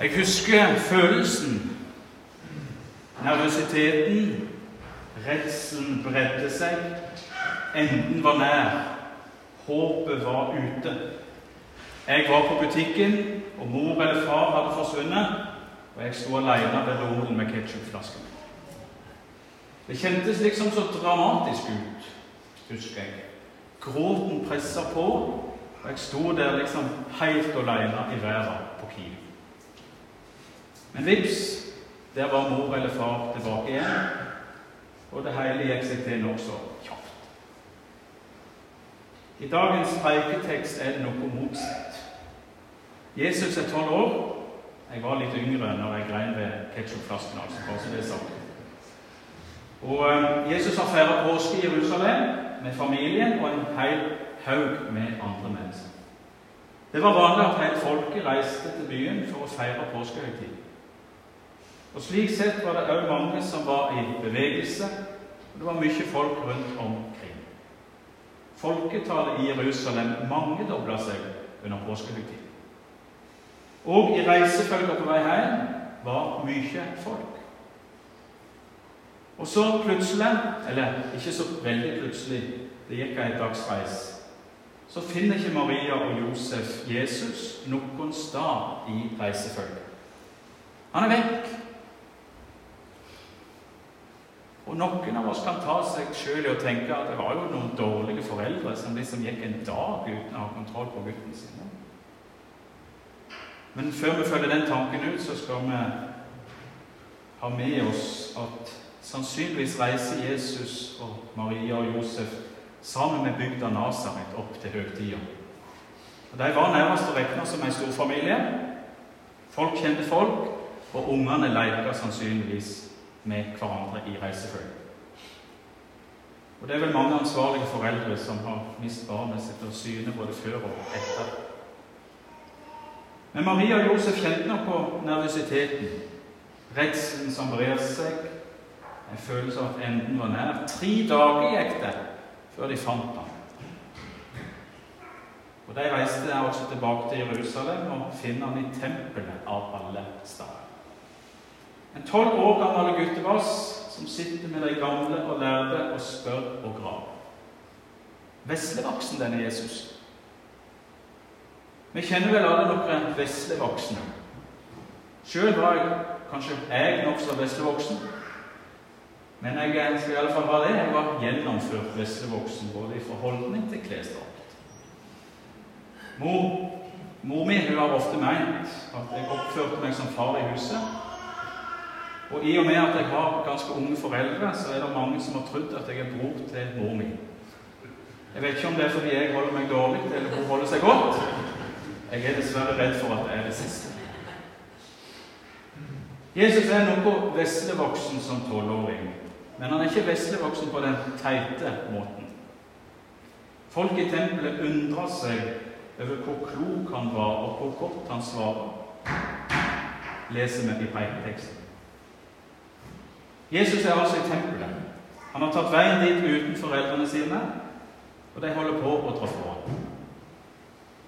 Jeg husker følelsen, nervøsiteten, redselen bredde seg. Enden var nær. Håpet var ute. Jeg var på butikken, og mor eller far hadde forsvunnet, og jeg sto alene ved roen med ketsjupflasken. Det kjentes liksom så dramatisk ut, husker jeg. Gråten pressa på, og jeg sto der liksom helt alene i verden på Kiel. Men vips, der var mor eller far tilbake igjen, og det hele gikk seg til nokså kjapt. I dagens preiketekst er det noe motsatt. Jesus er tolv år. Jeg var litt yngre når jeg grein ved ketsjupflasken, altså, bare så det er sagt. Og eh, Jesus har feira påske i Jerusalem med familien og en hel haug med andre mennesker. Det var vanlig at hele folket reiste til byen for å feire påskehøytiden. Og Slik sett var det òg mange som var i bevegelse, og det var mye folk rundt omkring. Folketallet i Jerusalem mangedobla seg under påskehøytiden. Og i reisefølga på vei hjem var mye folk. Og så plutselig, eller ikke så veldig plutselig, det gikk ei dags reis, så finner ikke Maria og Josef Jesus noen sted i reisefølget. Han er vekk. Og Noen av oss kan ta seg sjøl i å tenke at det var jo noen dårlige foreldre som liksom gikk en dag uten å ha kontroll på gutten sin. Men før vi følger den tanken ut, så skal vi ha med oss at sannsynligvis reiser Jesus og Maria og Josef sammen med bygda Nasaret opp til høgtida. De var nærmest å regne som en storfamilie. Folk kjente folk, og ungene leka sannsynligvis med hverandre i reisefølget. Og Det er vel mange ansvarlige foreldre som har mistet barnet sitt av syne både før og etter. Men Maria og Josef kjente nok på nervøsiteten, redselen som brer seg, en følelse av at enden var nær. Tre dager gikk det før de fant ham. Og De reiste også tilbake til Jerusalem og finner ham i tempelet av alle steder. En tolv år gammel guttebass som sitter med de gamle og lærde og spør og graver. Veslevoksen, denne Jesus. Vi kjenner vel alle noen veslevoksne. Sjøl var jeg kanskje jeg nokså veslevoksen. Men jeg skal i alle fall være det. Jeg var gjennomført veslevoksen både i forholdning til klesdrakt. Mor, mor mi hun har ofte meint at jeg oppførte meg som far i huset. Og i og med at jeg har ganske unge foreldre, så er det mange som har trodd at jeg er bror til mor mi. Jeg vet ikke om det er fordi jeg holder meg dårlig, eller hun holder seg godt. Jeg er dessverre redd for at det er det siste. Jesus er noe veslevoksen som tolvåring, men han er ikke veslevoksen på den teite måten. Folk i tempelet undrer seg over hvor klok han var, og hvor godt han svarer, leser vi i preiketeksten. Jesus er altså i tempelet. Han har tatt veien dit uten foreldrene sine, og de holder på å dra fra ham.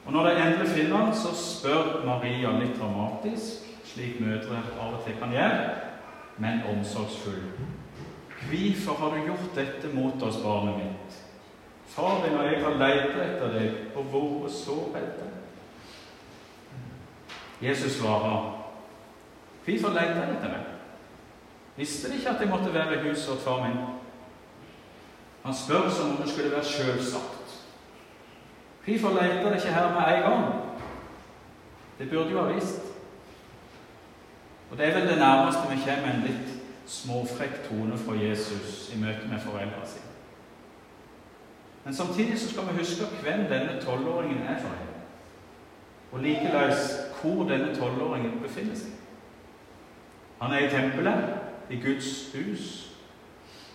Og Når de endelig finner ham, så spør Maria litt dramatisk, slik mødre av og til kan gjøre, men omsorgsfull. Hvorfor har du gjort dette mot oss, barnet mitt? Far din og jeg har lett etter deg og vært så redde. Jesus svarer, hvorfor leter dere etter meg? Visste de ikke at jeg måtte være i huset hos far min? Han spør som om det skulle være selvsagt. Hvorfor leter de ikke her med en gang? Det burde jo ha visst. Og Det er vel det nærmeste vi kommer en litt småfrekk tone fra Jesus i møte med foreldrene sine. Men samtidig så skal vi huske hvem denne tolvåringen er for en. Og likeledes hvor denne tolvåringen befinner seg. Han er i tempelet, i Guds hus.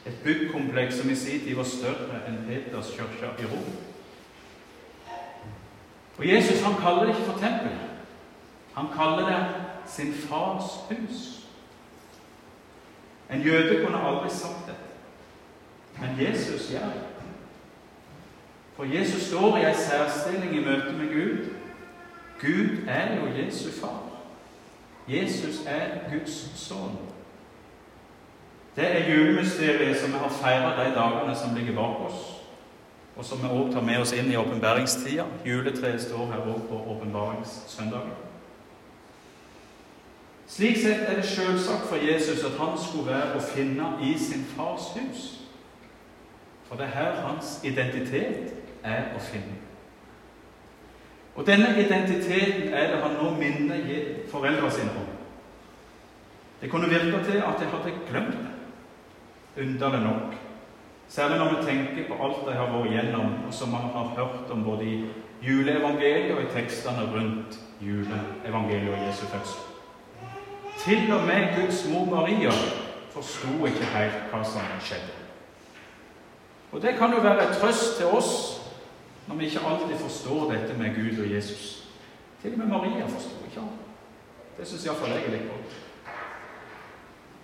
Et byggkompleks som i sin tid var større enn Peters kirke i Rom. Og Jesus han kaller det ikke for tempel. Han kaller det sin fars hus. En jøde kunne aldri sagt det, men Jesus gjør det. For Jesus står i en særstilling i møte med Gud. Gud er jo Jesu far. Jesus er Guds sønn. Det er julemysteriet som vi har feira de dagene som ligger bak oss, og som vi òg tar med oss inn i åpenbæringstida. Juletreet står her òg på åpenbæringssøndagen. Slik sett er det selvsagt for Jesus at han skulle være å finne i sin fars hus. For det er her hans identitet er å finne. Og denne identiteten er det han nå minner foreldrene sine om. Det kunne virke til at jeg hadde glemt det. Underlig nok. Særlig når vi tenker på alt de har vært gjennom, og som man har hørt om både i juleevangeliet og i tekstene rundt juleevangeliet og Jesu fødsel. Til og med Guds mor Maria forsto ikke helt hva som skjedde. Og Det kan jo være et trøst til oss når vi ikke alltid forstår dette med Gud og Jesus. Til og med Maria forsto ikke han. Det syns iallfall jeg er litt godt.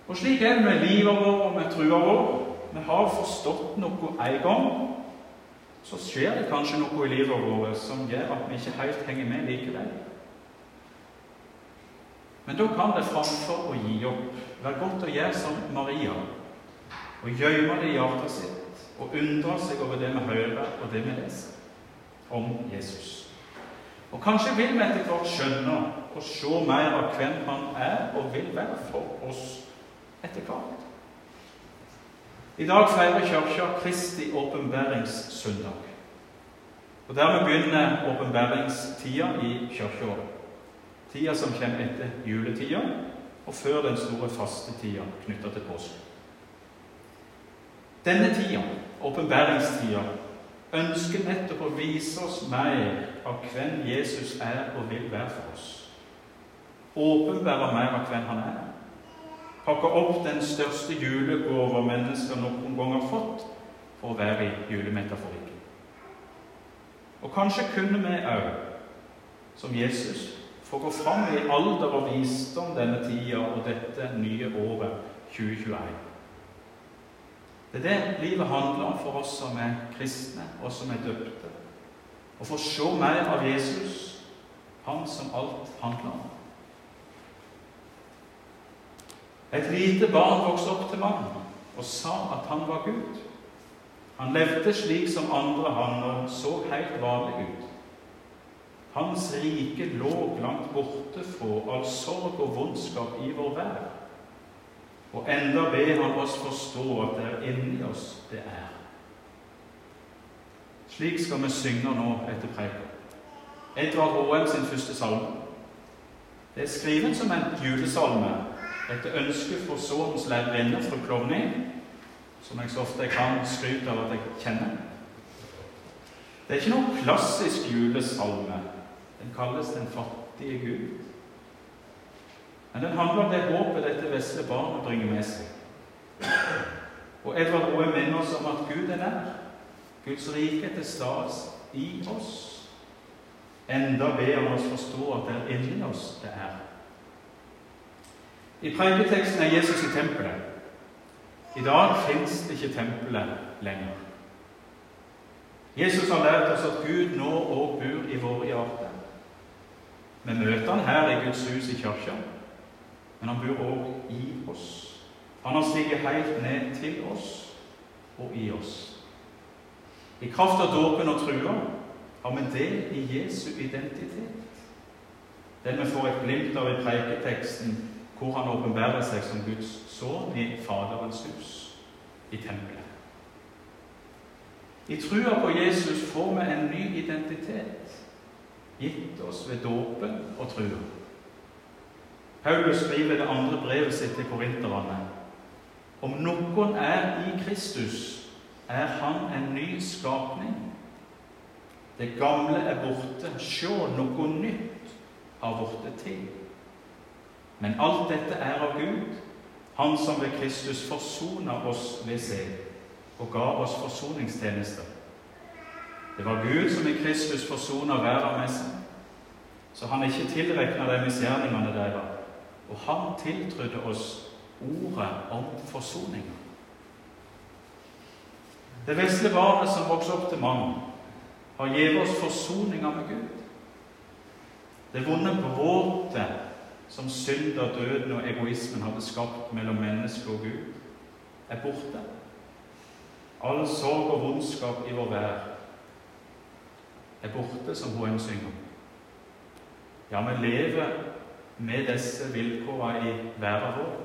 Og slik er det med livet vårt og med trua vår. Vi har forstått noe en gang, så skjer det kanskje noe i livet vårt som gjør at vi ikke helt henger med likevel. Men da kan det framfor å gi opp være godt å gjøre som Maria og gjemme det i hjertet sitt og undre seg over det vi hører og det vi leser om Jesus. Og kanskje vil vi etter hvert skjønne og se mer av hvem han er og vil være for oss etter hvert. I dag feirer Kirka Kristi åpenbæringssøndag. Og Dermed begynner åpenbæringstida i kirkeåret. Tida som kommer etter juletida, og før den store fastetida knytta til påske. Denne tida, åpenbæringstida, ønsker nettopp å vise oss mer av hvem Jesus er og vil være for oss. Åpenbære mer av hvem han er pakke opp den største julegåva mennesker noen gang har fått for å være i julemetaforikken. Og kanskje kunne vi òg, som Jesus, få gå fram i alder og visdom denne tida og dette nye året 2021. Det er det livet handler om for oss som er kristne, og som er døpte. Å få se mer av Jesus, han som alt handler om. Et lite barn vokste opp til mann og sa at han var Gud. Han levde slik som andre han så helt vanlig ut. Hans rike lå langt borte fra all sorg og vondskap i vår verden. Og enda ber han oss forstå at det er inni oss det er. Slik skal vi synge nå etter preken. Edvard Håem sin første salme. Det er skrevet som en julesalme etter ønske fra sønnens venner fra Klovni, som jeg så ofte kan skryte av at jeg kjenner. Det er ikke noen klassisk julesalme. Den kalles 'Den fattige Gud'. Men den handler om det håpet dette vesle barnet bringer med seg. Og Edvard Roe minner oss om at Gud er nær. Guds rike til stas i oss. Enda ber han oss forstå at det er inni oss det er. I preiketeksten er Jesus i tempelet. I dag fins ikke tempelet lenger. Jesus har lært oss at Gud nå òg bor i våre hjerter. Vi møter han her i Guds hus i kirka, men han bor òg i oss. Han har stiget helt ned til oss og i oss. I kraft av dåpen og trua har vi del i Jesu identitet. Den vi får et glimt av i preiketeksten hvor han åpenbærer seg som Guds sønn i Faderens hus, i tempelet. I trua på Jesus får vi en ny identitet, gitt oss ved dåpen og trua. Paulus skriver det andre brevet sitt til korinterne. Om noen er i Kristus, er han en ny skapning. Det gamle er borte. Sjå, noe nytt har blitt til. Men alt dette er av Gud, Han som ved Kristus forsona oss ved seg og ga oss forsoningstjenester. Det var Gud som i Kristus forsona verden med seg, så han ikke tilrekna de misgjerningene deres, og han tiltrodde oss ordet om forsoninga. Det vesle barnet som vokser opp til mann, har gitt oss forsoninga med Gud. Det vonde bråtet som synd og døden og egoismen hadde skapt mellom menneske og Gud, er borte. All sorg og vondskap i vår vær er borte, som hun synger. Ja, vi lever med disse vilkårene i verden vår,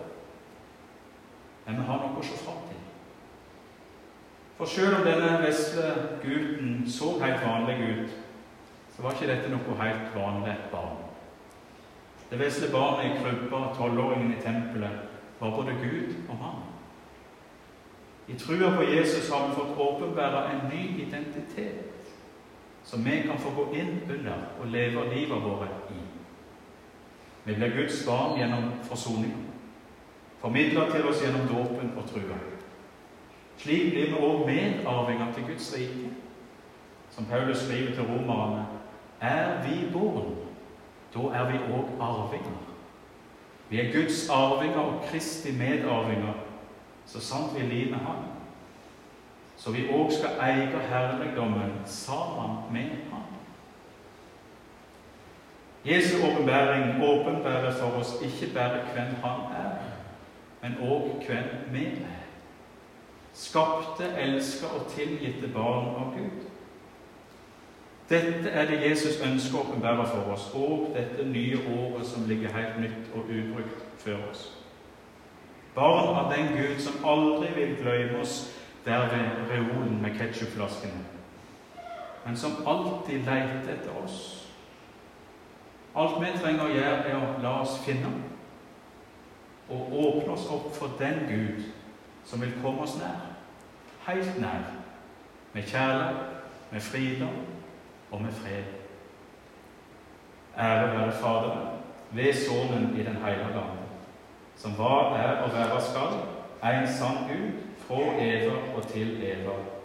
men vi har noe å se fram til. For selv om denne vesle gutten så helt vanlig ut, så var ikke dette noe helt vanlig barn. Det vesle barnet i krybba, tolvåringen i tempelet, var både Gud og mann. I trua på Jesus har vi fått åpenbære en ny identitet som vi kan få gå inn under og leve livet vårt i. Vi blir Guds barn gjennom forsoninga, formidla til oss gjennom dåpen og trua. Slik blir vi òg medarvinger til Guds rike. Som Paulus skriver til romerne er vi barn, da er vi òg arvinger. Vi er Guds arvinger og Kristi medarvinger, så sant vi lider Han. Så vi òg skal eie herligdommen sammen med Han. Jesu åpenbæring åpenbærer for oss ikke bare hvem Han er, men òg hvem vi er skapte, elska og tilgitte barn av Gud. Dette er det Jesus ønsker å åpenbære for oss, og dette nye året som ligger helt nytt og ubrukt før oss. Barn av den Gud som aldri vil glemme oss der ved reolen med ketsjupflaskene, men som alltid leter etter oss. Alt vi trenger å gjøre, er å la oss finne og åpne oss opp for den Gud som vil komme oss nær. Helt nær. Med kjærlighet, med fridom og med fred. Ære være Faderen, ved Sønnen i Den hellige land, som var, er og være skal, en sann Gud, fra ever og til. Amen.